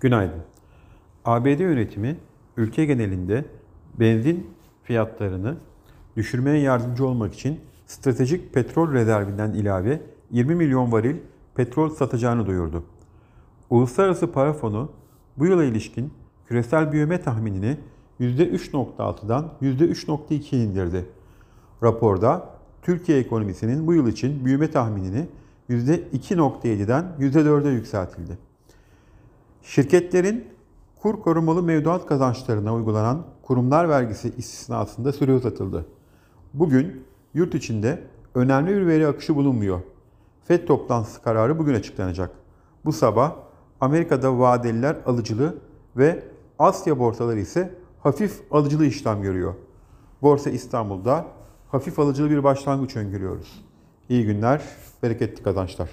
Günaydın. ABD yönetimi ülke genelinde benzin fiyatlarını düşürmeye yardımcı olmak için stratejik petrol rezervinden ilave 20 milyon varil petrol satacağını duyurdu. Uluslararası Para Fonu bu yıla ilişkin küresel büyüme tahminini %3.6'dan %3.2 indirdi. Raporda Türkiye ekonomisinin bu yıl için büyüme tahminini %2.7'den %4'e yükseltildi. Şirketlerin kur korumalı mevduat kazançlarına uygulanan kurumlar vergisi istisnasında süre uzatıldı. Bugün yurt içinde önemli bir veri akışı bulunmuyor. FED toplantısı kararı bugün açıklanacak. Bu sabah Amerika'da vadeliler alıcılı ve Asya borsaları ise hafif alıcılı işlem görüyor. Borsa İstanbul'da hafif alıcılı bir başlangıç öngörüyoruz. İyi günler, bereketli kazançlar.